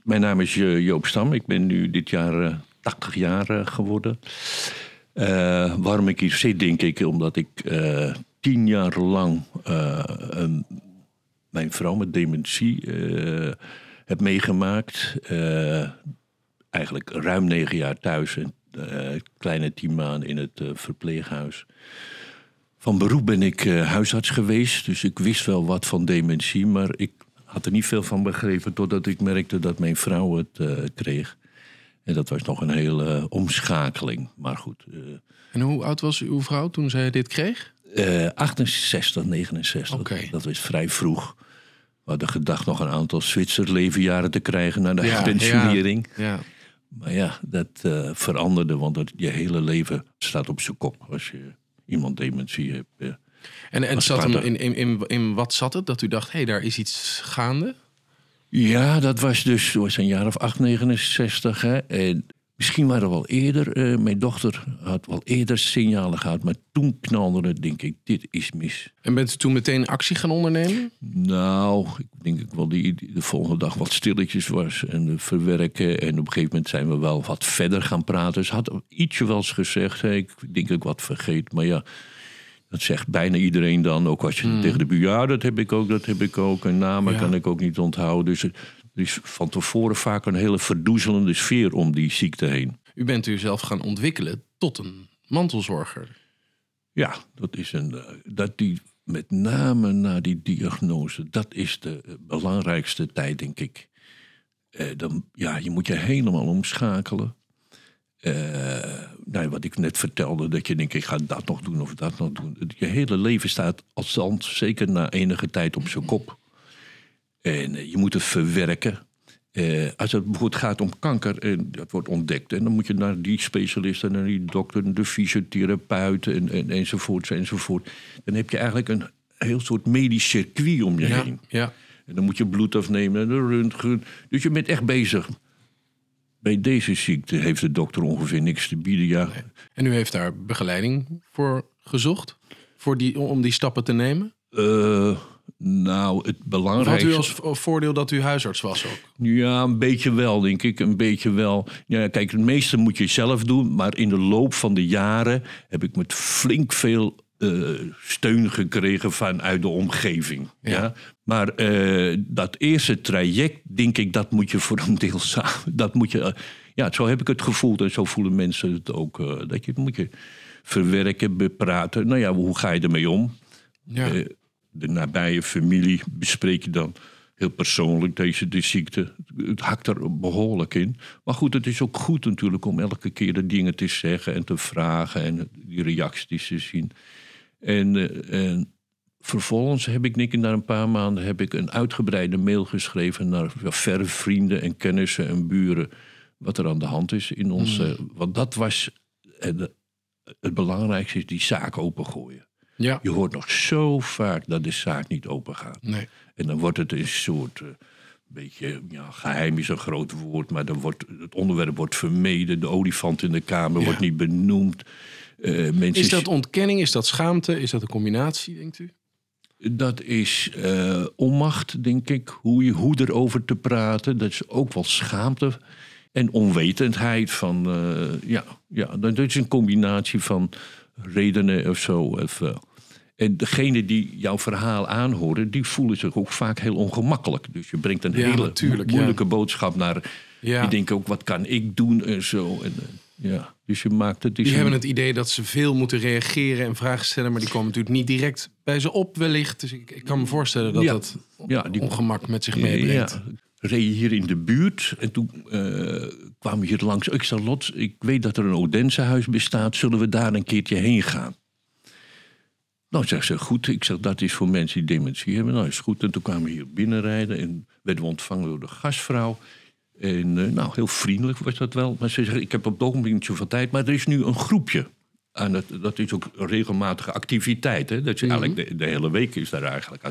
Mijn naam is eh, Joop Stam. Ik ben nu dit jaar eh, 80 jaar eh, geworden. Eh, waarom ik hier zit, denk ik, omdat ik eh, tien jaar lang eh, een- mijn vrouw met dementie eh, heb meegemaakt. Eh, eigenlijk ruim negen jaar thuis en eh, kleine tien maanden in het verpleeghuis. Van beroep ben ik huisarts geweest, dus ik wist wel wat van dementie, maar ik had er niet veel van begrepen totdat ik merkte dat mijn vrouw het kreeg. En dat was nog een hele omschakeling. Maar goed, En hoe oud was uw vrouw toen zij dit kreeg? eh, 68, 69, Oké. dat was vrij vroeg. We hadden gedacht nog een aantal Zwitser levenjaren te krijgen na de Ja, pensionering. Ja. Maar ja, dat eh, veranderde, want dat, je hele leven staat op zijn kop als je iemand dementie hebt. eh. En, en het zat hem in, in, in wat zat het? Dat u dacht, hé, hey, daar is iets gaande? Ja, dat was dus was een jaar of 8, 69. Hè. En misschien waren we wel eerder. eh, mijn dochter had wel eerder signalen gehad. Maar toen knalde het, denk ik, dit is mis. En bent u toen meteen actie gaan ondernemen? Nou, ik denk ik wel die, die de volgende dag wat stilletjes was. En eh, verwerken. En op een gegeven moment zijn we wel wat verder gaan praten. Ze had ietsje wel eens gezegd. Ik denk dat ik wat vergeet. Maar ja, Dat zegt bijna iedereen dan, ook als je Hmm. tegen de buur... ja, dat heb ik ook, dat heb ik ook. En namen Ja. kan ik ook niet onthouden. Dus er is van tevoren vaak een hele verdoezelende sfeer om die ziekte heen. U bent u zelf gaan ontwikkelen tot een mantelzorger. Ja, dat is een. eh, Dat die met name na die diagnose, dat is de eh, belangrijkste tijd, denk ik. Eh, dan, ja, je moet je helemaal omschakelen. Eh, nou, wat ik net vertelde, dat je denkt, ik ga dat nog doen of dat nog doen. Je hele leven staat als zand, zeker na enige tijd op zijn kop. En eh, je moet het verwerken. Eh, als het bijvoorbeeld gaat om kanker en dat wordt ontdekt, en dan moet je naar die specialist en naar die dokter, de fysiotherapeut en, en, enzovoort, enzovoort. Dan heb je eigenlijk een heel soort medisch circuit om je Ja, heen. ja. En dan moet je bloed afnemen en de röntgen. Dus je bent echt bezig. Bij deze ziekte heeft de dokter ongeveer niks te bieden. Ja, En u heeft daar begeleiding voor gezocht? Voor die, om die stappen te nemen? Eh, nou, het Of had belangrijkste... u als v- voordeel dat u huisarts was ook? Ja, een beetje wel, denk ik. Een beetje wel. Ja, kijk, het meeste moet je zelf doen. Maar in de loop van de jaren heb ik met flink veel eh, steun gekregen vanuit de omgeving. Ja. Maar eh, dat eerste traject, denk ik, dat moet je voor een deel (laughs) samen. Dat moet je. eh, ja, zo heb ik het gevoeld en zo voelen mensen het ook. eh, dat je moet je verwerken, bepraten. Nou ja, hoe ga je ermee om? Ja. Eh, de nabije familie bespreek je dan heel persoonlijk deze de ziekte. Het hakt er behoorlijk in. Maar goed, het is ook goed natuurlijk om elke keer de dingen te zeggen en te vragen en die reacties te zien. En, eh, en vervolgens heb ik, Nick, na een paar maanden heb ik een uitgebreide mail geschreven naar verre vrienden en kennissen en buren. Wat er aan de hand is in ons. eh, Want dat was eh, de- het belangrijkste, is die zaak opengooien. Ja. Je hoort nog zo vaak dat de zaak niet open gaat. Nee. En dan wordt het een soort. eh, beetje, ja, geheim is een groot woord, maar dan wordt, het onderwerp wordt vermeden. De olifant in de kamer Ja. wordt niet benoemd. Eh, mensen Is dat ontkenning? Is dat schaamte? Is dat een combinatie, denkt u? Dat is eh, onmacht, denk ik. Hoe, je, hoe erover te praten. Dat is ook wel schaamte. En onwetendheid van... ja, ja, dat is een combinatie van redenen of zo. Of, en degene die jouw verhaal aanhoren... die voelen zich ook vaak heel ongemakkelijk. Dus je brengt een Ja, hele moeilijke boodschap naar... Ja. Die denken ook, wat kan ik doen en zo. En, eh, ja, dus je maakt het... Die hebben het idee dat ze veel moeten reageren en vragen stellen, maar die komen natuurlijk niet direct bij ze op, wellicht. Dus ik, ik kan me voorstellen dat dat Ja, die- ongemak met zich meebrengt. Reed je hier in de buurt en toen eh, kwamen we hier langs. Ik zei, Lot, ik weet dat er een Odense-huis bestaat. Zullen we daar een keertje heen gaan? Nou, zegt ze, goed. Ik zeg, dat is voor mensen die dementie hebben. Nou, is goed. En toen kwamen we hier binnenrijden en werden we ontvangen door de gastvrouw. En eh, nou, heel vriendelijk was dat wel. Maar ze zegt, ik heb op het ogenblik niet zoveel tijd. Maar er is nu een groepje. En dat, dat is ook een regelmatige activiteit. Hè? Dat is eigenlijk de, de hele week is daar eigenlijk.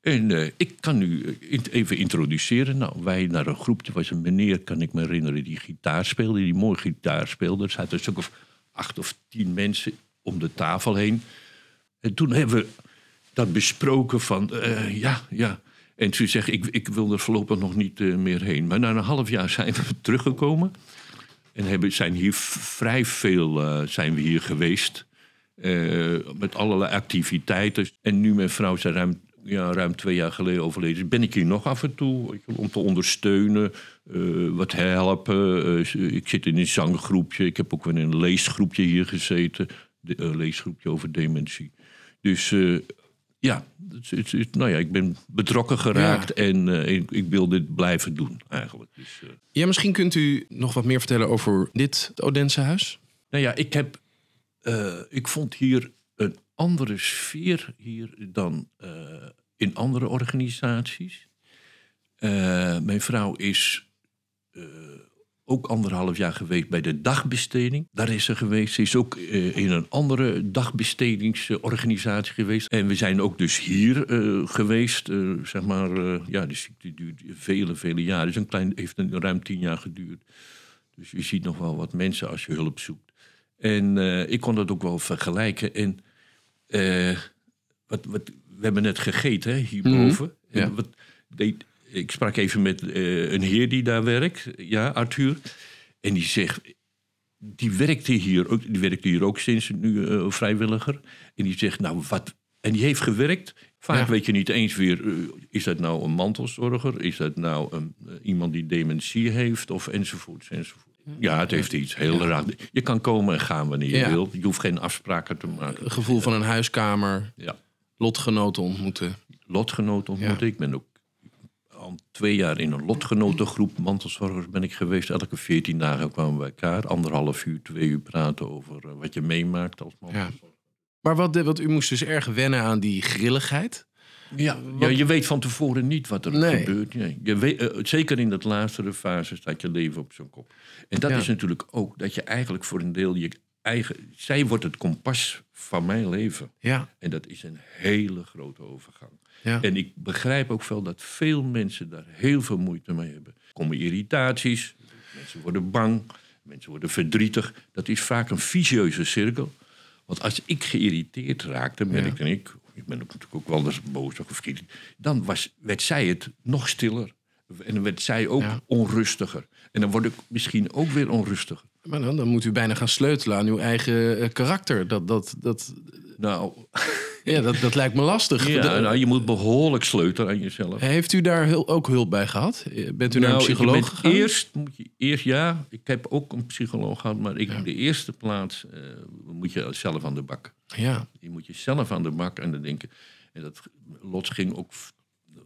En eh, ik kan nu eh, even introduceren. Nou, wij naar een groepje was een meneer, kan ik me herinneren, die gitaar speelde, die mooi gitaar speelde. Er zaten een stuk of acht of tien mensen om de tafel heen. En toen hebben we dat besproken van, eh, ja, ja. En ze zegt, ik, ik wil er voorlopig nog niet eh, meer heen. Maar na een half jaar zijn we (laughs) teruggekomen. En hebben, zijn hier vrij veel eh, zijn we hier geweest. Met allerlei activiteiten. En nu mijn vrouw zijn ruim, ja, ruim twee jaar geleden overleden. Ben ik hier nog af en toe om te ondersteunen, wat helpen. Ik zit in een zanggroepje. Ik heb ook weer in een leesgroepje hier gezeten. De, leesgroepje over dementie. Dus eh, ja, het, het, nou ja, ik ben betrokken geraakt en eh, ik, ik wil dit blijven doen eigenlijk. Dus, eh, Ja, misschien kunt u nog wat meer vertellen over dit Odense huis. Nou ja, ik heb. ik vond hier een andere sfeer hier dan in andere organisaties. Mijn vrouw is ook anderhalf jaar geweest bij de dagbesteding. Daar is ze geweest. Ze is ook eh, in een andere dagbestedingsorganisatie geweest. En we zijn ook dus hier eh, geweest. eh, zeg maar, ja, de ziekte duurt vele, vele jaren. Dus een klein, heeft een, ruim tien jaar geduurd. Dus je ziet nog wel wat mensen als je hulp zoekt. En ik kon dat ook wel vergelijken. En wat, wat, we hebben net gegeten hè, hierboven. ja. En wat deed, ik sprak even met eh, een heer die daar werkt, ja, Arthur. En die zegt, die werkte hier ook, die werkte hier ook sinds nu eh, vrijwilliger. En die zegt, nou wat. En die heeft gewerkt. Vaak Ja. weet je niet eens weer, eh, is dat nou een mantelzorger? Is dat nou een, eh, iemand die dementie heeft? Of enzovoorts, enzovoort. Ja, het heeft iets heel raar. Je kan komen en gaan wanneer je Ja. wilt. Je hoeft geen afspraken te maken. Het gevoel van een huiskamer, Ja. lotgenoten ontmoeten. lotgenoten ontmoeten. Ik ben ook al twee jaar in een lotgenotengroep mantelzorgers ben ik geweest. Elke veertien dagen kwamen we bij elkaar. Anderhalf uur, twee uur praten over eh, wat je meemaakt als mantelzorger. Maar wat, wat u moest dus erg wennen aan die grilligheid. Ja, ja, je weet van tevoren niet wat er Nee. gebeurt. Nee. Je weet, eh, zeker in dat laatste fase staat je leven op zijn kop. En dat Ja. is natuurlijk ook dat je eigenlijk voor een deel je eigen... Zij wordt het kompas van mijn leven. Ja, En dat is een hele grote overgang. Ja. En ik begrijp ook wel dat veel mensen daar heel veel moeite mee hebben. Er komen irritaties, mensen worden bang, mensen worden verdrietig. Dat is vaak een vicieuze cirkel. Want als ik geïrriteerd raakte, merkte ik, ik ben natuurlijk ook wel eens boos of verdrietig, dan was, werd zij het nog stiller. En dan werd zij ook Ja. onrustiger. En dan word ik misschien ook weer onrustiger. Maar dan, dan moet u bijna gaan sleutelen aan uw eigen eh, karakter. Dat, dat, dat, Nou, ja, dat, dat lijkt me lastig. (laughs) ja, nou, je moet behoorlijk sleutelen aan jezelf. Heeft u daar heel, ook hulp bij gehad? Eh, Bent u naar een Nou, psycholoog gegaan? Eerst moet je eerst ja. Ik heb ook een psycholoog gehad, maar ik de eerste plaats eh, moet je zelf aan de bak. Ja, Je moet jezelf aan de bak en dan denken. En dat lot ging ook.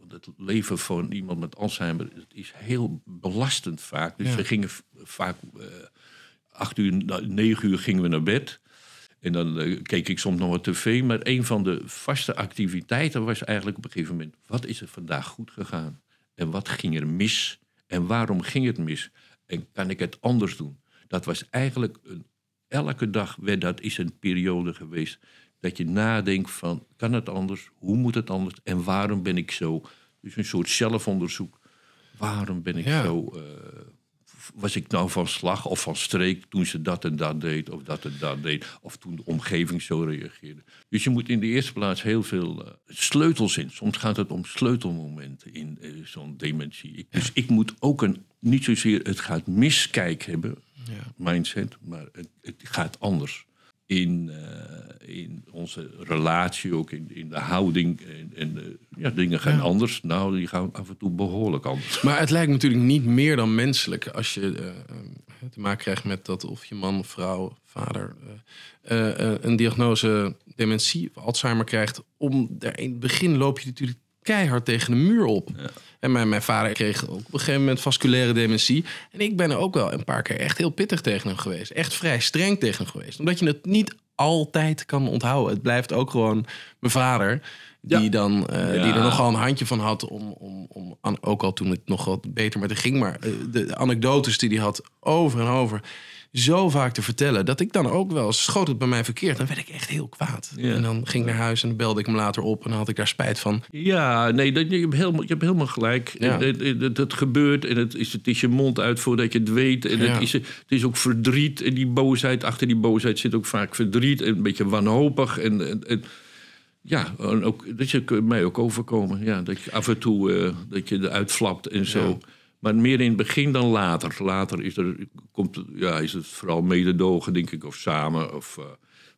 Het leven van iemand met Alzheimer het is heel belastend vaak. Dus Ja. we gingen vaak eh, acht uur, nou, negen uur gingen we naar bed. En dan eh, keek ik soms nog wat tv. Maar een van de vaste activiteiten was eigenlijk op een gegeven moment... wat is er vandaag goed gegaan? En wat ging er mis? En waarom ging het mis? En kan ik het anders doen? Dat was eigenlijk... Een, elke dag werd dat is een periode geweest... dat je nadenkt van, kan het anders? Hoe moet het anders? En waarom ben ik zo? Dus een soort zelfonderzoek. Waarom ben ik Ja. zo... eh, was ik nou van slag of van streek toen ze dat en dat deed, of dat en dat deed, of toen de omgeving zo reageerde. Dus je moet in de eerste plaats heel veel eh, sleutels in. Soms gaat het om sleutelmomenten in eh, zo'n dementie. Dus ik moet ook een, niet zozeer het gaat miskijk hebben, mindset, maar het, het gaat anders. In, eh, in onze relatie, ook in, in de houding. En, en, eh, ja, dingen gaan Ja. anders. Nou, die gaan af en toe behoorlijk anders. maar het lijkt natuurlijk niet meer dan menselijk als je eh, te maken krijgt met dat of je man, vrouw, vader eh, eh, eh, een diagnose dementie of Alzheimer krijgt. Om daar in het begin loop je natuurlijk keihard tegen de muur op. En mijn, mijn vader kreeg ook op een gegeven moment vasculaire dementie. En ik ben er ook wel een paar keer echt heel pittig tegen hem geweest. Echt vrij streng tegen hem geweest. Omdat je het niet altijd kan onthouden. Het blijft ook gewoon mijn vader. Die, Ja. dan, eh, Ja. die er nogal een handje van had om, om, om aan- ook al toen het nog wat beter met hem ging. Maar eh, de anekdotes die hij had over en over zo vaak te vertellen. Dat ik dan ook wel, schoot het bij mij verkeerd. Dan werd ik echt heel kwaad. Ja. En dan ging ik naar huis en dan belde ik hem later op. En dan had ik daar spijt van. Ja, nee, dat, je, hebt helemaal, je hebt helemaal gelijk. Ja. Het, het, het- het gebeurt en het is, het is je mond uit voordat je het weet. En Ja. het, is, het is ook verdriet. En die boosheid, achter die boosheid zit ook vaak verdriet. En een beetje wanhopig. En, en, en- ja, en ook, dat ook mij ook overkomen. Ja, dat je af en toe eh, dat je eruit flapt en zo. Ja. Maar meer in het begin dan later. Later is, er, komt, ja, is het vooral mededogen, denk ik, of samen. Of, eh,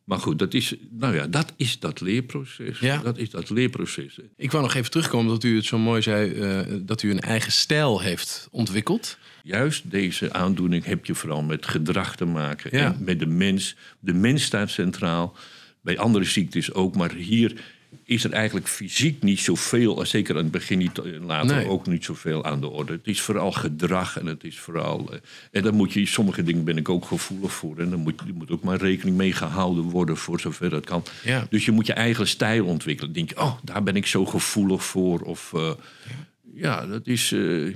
maar goed, dat is, nou ja, dat is dat leerproces. Ja. Dat is dat leerproces. Ik wou nog even terugkomen dat u het zo mooi zei. eh, dat u een eigen stijl heeft ontwikkeld. Juist deze aandoening heb je vooral met gedrag te maken. Ja. En met de mens. De mens staat centraal. Bij andere ziektes ook. Maar hier is er eigenlijk fysiek niet zoveel. Zeker aan het begin niet. en Later Nee. ook niet zoveel aan de orde. Het is vooral gedrag. En het is vooral. eh, en dan moet je. Sommige dingen ben ik ook gevoelig voor. En dan moet, er moet ook maar rekening mee gehouden worden. Voor zover dat kan. Ja. Dus je moet je eigen stijl ontwikkelen. Dan denk je, oh, daar ben ik zo gevoelig voor. Of eh, ja, dat is. eh,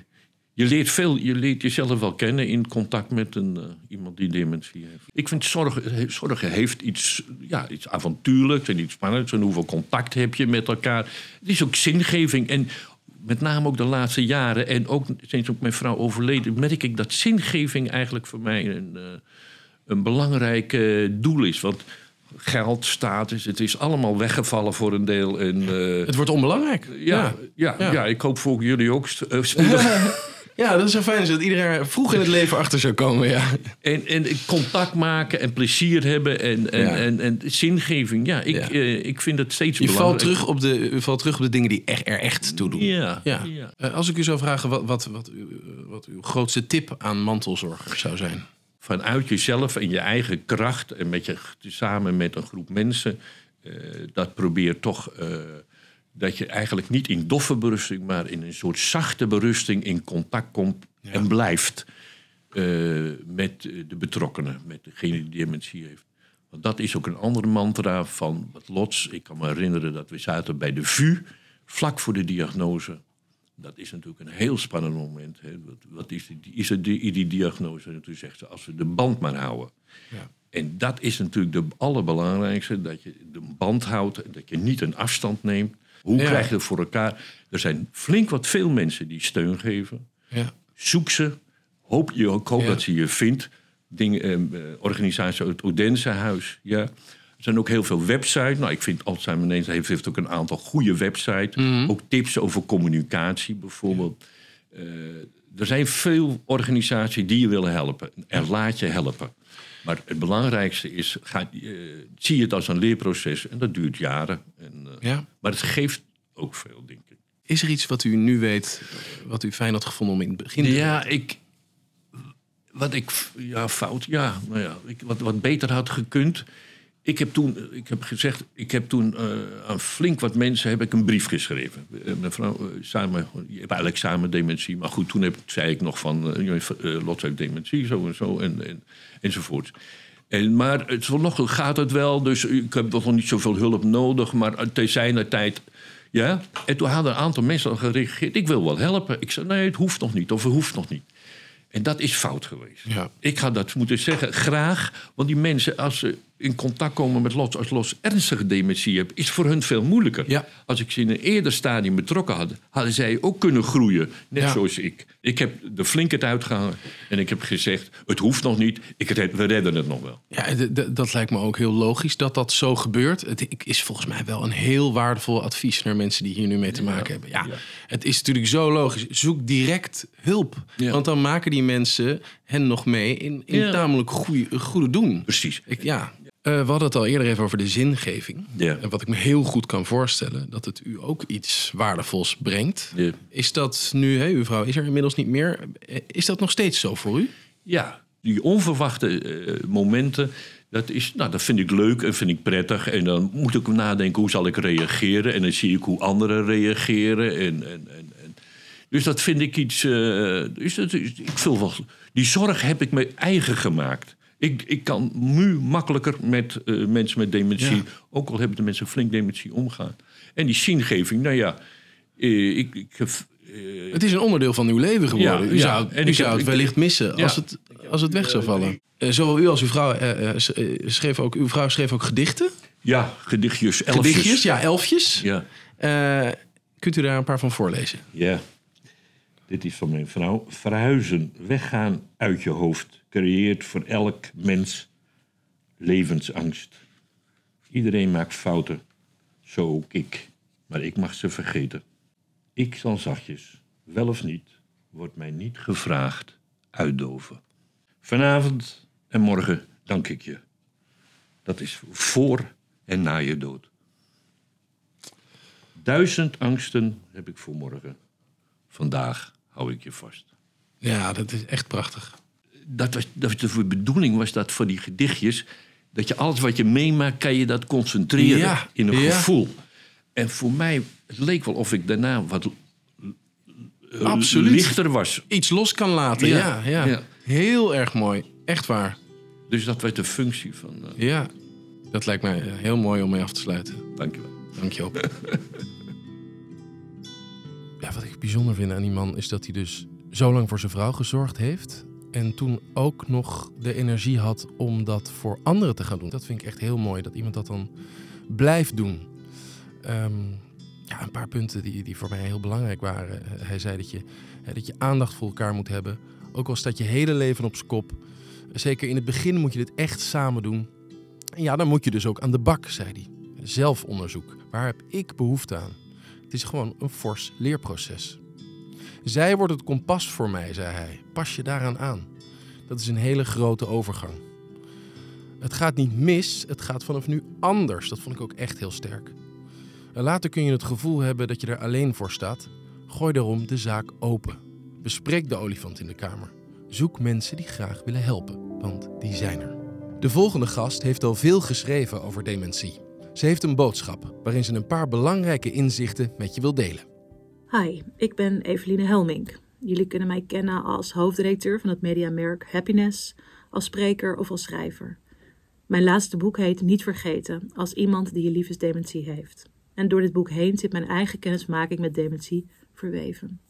je leert veel, je leert jezelf wel kennen in contact met een, eh, iemand die dementie heeft. Ik vind zorgen, zorgen heeft iets, ja, iets avontuurlijks en iets spannends. En hoeveel contact heb je met elkaar. Het is ook zingeving. En met name ook de laatste jaren. En ook sinds ook mijn vrouw overleden, merk ik dat zingeving eigenlijk voor mij een, eh, een belangrijk eh, doel is. Want geld, status, het is allemaal weggevallen voor een deel. En, eh, Het wordt onbelangrijk. ja, ja, ja. Ja. ik hoop voor jullie ook eh, spoedig. (laughs) Ja, dat is zo fijn dat iedereen er vroeg in het leven achter zou komen. Ja. En, en contact maken en plezier hebben en, en, Ja. en, en zingeving. Ja, ik, Ja. eh, ik vind het steeds Je valt terug, op de, je valt terug op de dingen die echt, er echt toe doen. Ja. Eh, als ik u zou vragen wat, wat, wat, uw, wat uw grootste tip aan mantelzorgers zou zijn. Vanuit jezelf en je eigen kracht en met je, samen met een groep mensen. eh, dat probeer toch dat je eigenlijk niet in doffe berusting, maar in een soort zachte berusting in contact komt en blijft eh, met de betrokkenen, met degene die dementie heeft. Want dat is ook een andere mantra van wat Lots. Ik kan me herinneren dat we zaten bij de VU, vlak voor de diagnose. Dat is natuurlijk een heel spannend moment. Hè. Wat, wat is, die, is er die, die diagnose? En toen zegt ze, als we de band maar houden. Ja. En dat is natuurlijk de allerbelangrijkste, dat je de band houdt en dat je niet een afstand neemt. Hoe Ja. krijg je het voor elkaar? Er zijn flink wat veel mensen die steun geven. Ja. Zoek ze. Hoop, je, ik hoop Ja. dat ze je vindt. Dingen, eh, eh, organisatie het Odense-huis. Ja. Er zijn ook heel veel websites. Nou, ik vind Alzheimer Nederland heeft, heeft ook een aantal goede websites. Mhm. Ook tips over communicatie bijvoorbeeld. Eh, er zijn veel organisaties die je willen helpen. En laat je helpen. Maar het belangrijkste is, ga, eh, zie het als een leerproces. En dat duurt jaren. En, eh, Ja. Maar het geeft ook veel, denk ik. Is er iets wat u nu weet, wat u fijn had gevonden om in het begin te Ja, ik. Wat ik. Ja, fout. Ja, nou ja. Ik, wat, wat beter had gekund. Ik heb toen, ik heb gezegd, ik heb toen eh, aan flink wat mensen heb ik een brief geschreven. Eh, mevrouw, eh, samen, je hebt eigenlijk samen dementie. Maar goed, toen heb, zei ik nog van, eh, eh, Lot heeft dementie, zo en zo, en, en, enzovoort. En, maar het, nog gaat het wel, dus ik heb nog niet zoveel hulp nodig. Maar te zijner tijd, ja. En toen hadden een aantal mensen al gereageerd, ik wil wel helpen. Ik zei, nee, het hoeft nog niet, of het hoeft nog niet. En dat is fout geweest. Ja. Ik had dat moeten zeggen, graag. Want die mensen, als ze in contact komen met Los, als Los ernstige dementie heeft, is voor hun veel moeilijker. Ja. Als ik ze in een eerder stadium betrokken had, hadden zij ook kunnen groeien. Net Ja. zoals ik. Ik heb de flink het uitgehangen en ik heb gezegd: het hoeft nog niet, ik red, we redden het nog wel. Ja, dat lijkt me ook heel logisch dat dat zo gebeurt. Het is volgens mij wel een heel waardevol advies naar mensen die hier nu mee te maken hebben. Ja, het is natuurlijk zo logisch. Zoek direct hulp. Want dan maken die mensen hen nog mee in, in tamelijk goede, goede doen. Precies. Ik, ja. Eh, we hadden het al eerder even over de zingeving. En wat ik me heel goed kan voorstellen, dat het u ook iets waardevols brengt. Is dat nu, hè, uw vrouw is er inmiddels niet meer. Eh, Is dat nog steeds zo voor u? Ja, die onverwachte eh, momenten, dat, is, nou, dat vind ik leuk en vind ik prettig. En dan moet ik nadenken hoe zal ik reageren. En dan zie ik hoe anderen reageren. En, en, en, en. Dus dat vind ik iets. eh, dus dat, ik vul wel, die zorg heb ik me eigen gemaakt. Ik, ik kan nu makkelijker met eh, mensen met dementie, Ja. ook al hebben de mensen flink dementie, omgaan. En die zingeving, nou ja, eh, ik, ik eh, Het is een onderdeel van uw leven geworden. Ja, u ja. zou, En u zou heb- het wellicht missen Ja. als, het, als het weg zou vallen. Eh, zowel u als uw vrouw schreef ook, uw vrouw schreef ook gedichten. ja, gedichtjes, elfjes. Gedichtjes, ja, elfjes. Ja. Kunt u daar een paar van voorlezen? Ja, dit is van mijn vrouw. Verhuizen, weggaan uit je hoofd, creëert voor elk mens levensangst. Iedereen maakt fouten, zo ook ik, maar ik mag ze vergeten. Ik zal zachtjes, wel of niet, wordt mij niet gevraagd, uitdoven. Vanavond en morgen dank ik je. Dat is voor en na je dood. Duizend angsten heb ik voor morgen. Vandaag hou ik je vast. Ja, dat is echt prachtig. Dat was, dat was de bedoeling was dat voor die gedichtjes... dat je alles wat je meemaakt, kan je dat concentreren Ja, in een ja. gevoel. En voor mij, het leek wel of ik daarna wat Absoluut. lichter was. Iets los kan laten, ja. Ja. Heel erg mooi. Echt waar. Dus dat was de functie van... eh, Ja, dat lijkt mij eh, heel mooi om mee af te sluiten. dankjewel. Dank je op. (laughs) Ja, wat ik bijzonder vind aan die man is dat hij dus zo lang voor zijn vrouw gezorgd heeft. En toen ook nog de energie had om dat voor anderen te gaan doen. Dat vind ik echt heel mooi, dat iemand dat dan blijft doen. Ehm, ja, een paar punten die, die voor mij heel belangrijk waren. Eh, Hij zei dat je, dat je aandacht voor elkaar moet hebben. Ook al staat je hele leven op z'n kop. Zeker in het begin moet je dit echt samen doen. En ja, dan moet je dus ook aan de bak, zei hij. Zelfonderzoek. Waar heb ik behoefte aan? Het is gewoon een fors leerproces. Zij wordt het kompas voor mij, zei hij. Pas je daaraan aan. Dat is een hele grote overgang. Het gaat niet mis, het gaat vanaf nu anders. Dat vond ik ook echt heel sterk. Later kun je het gevoel hebben dat je er alleen voor staat. Gooi daarom de zaak open. Bespreek de olifant in de kamer. Zoek mensen die graag willen helpen, want die zijn er. De volgende gast heeft al veel geschreven over dementie. Ze heeft een boodschap waarin ze een paar belangrijke inzichten met je wil delen. Hi, ik ben Eveline Helmink. Jullie kunnen mij kennen als hoofdredacteur van het mediamerk Happiness, als spreker of als schrijver. Mijn laatste boek heet Niet vergeten, als iemand die je liefst dementie heeft. En door dit boek heen zit mijn eigen kennismaking met dementie verweven.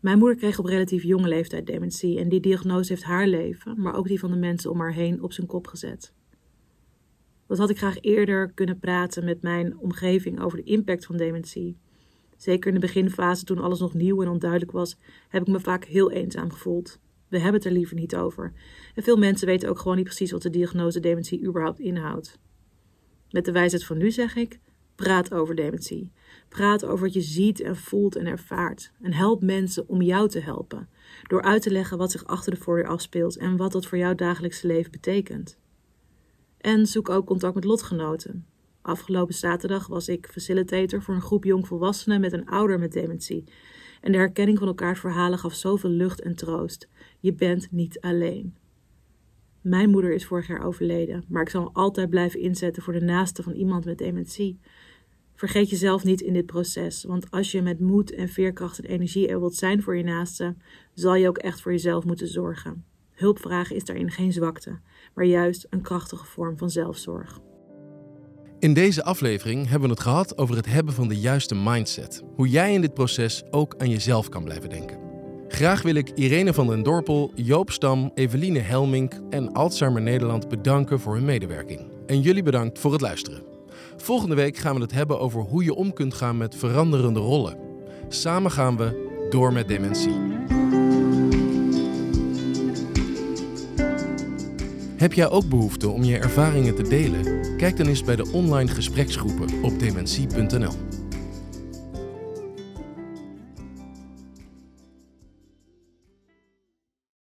Mijn moeder kreeg op relatief jonge leeftijd dementie en die diagnose heeft haar leven, maar ook die van de mensen om haar heen, op zijn kop gezet. Wat had ik graag eerder kunnen praten met mijn omgeving over de impact van dementie? Zeker in de beginfase, toen alles nog nieuw en onduidelijk was, heb ik me vaak heel eenzaam gevoeld. We hebben het er liever niet over. En veel mensen weten ook gewoon niet precies wat de diagnose dementie überhaupt inhoudt. Met de wijsheid van nu zeg ik: praat over dementie. Praat over wat je ziet en voelt en ervaart. En help mensen om jou te helpen. Door uit te leggen wat zich achter de voordeur afspeelt en wat dat voor jouw dagelijkse leven betekent. En zoek ook contact met lotgenoten. Afgelopen zaterdag was ik facilitator voor een groep jongvolwassenen met een ouder met dementie. En de herkenning van elkaars verhalen gaf zoveel lucht en troost. Je bent niet alleen. Mijn moeder is vorig jaar overleden, maar ik zal altijd blijven inzetten voor de naaste van iemand met dementie. Vergeet jezelf niet in dit proces, want als je met moed en veerkracht en energie er wilt zijn voor je naaste, zal je ook echt voor jezelf moeten zorgen. Hulp vragen is daarin geen zwakte, maar juist een krachtige vorm van zelfzorg. In deze aflevering hebben we het gehad over het hebben van de juiste mindset. Hoe jij in dit proces ook aan jezelf kan blijven denken. Graag wil ik Irene van den Dorpel, Joop Stam, Eveline Helmink en Alzheimer Nederland bedanken voor hun medewerking. En jullie bedankt voor het luisteren. Volgende week gaan we het hebben over hoe je om kunt gaan met veranderende rollen. Samen gaan we door met dementie. Heb jij ook behoefte om je ervaringen te delen? Kijk dan eens bij de online gespreksgroepen op dementie.nl.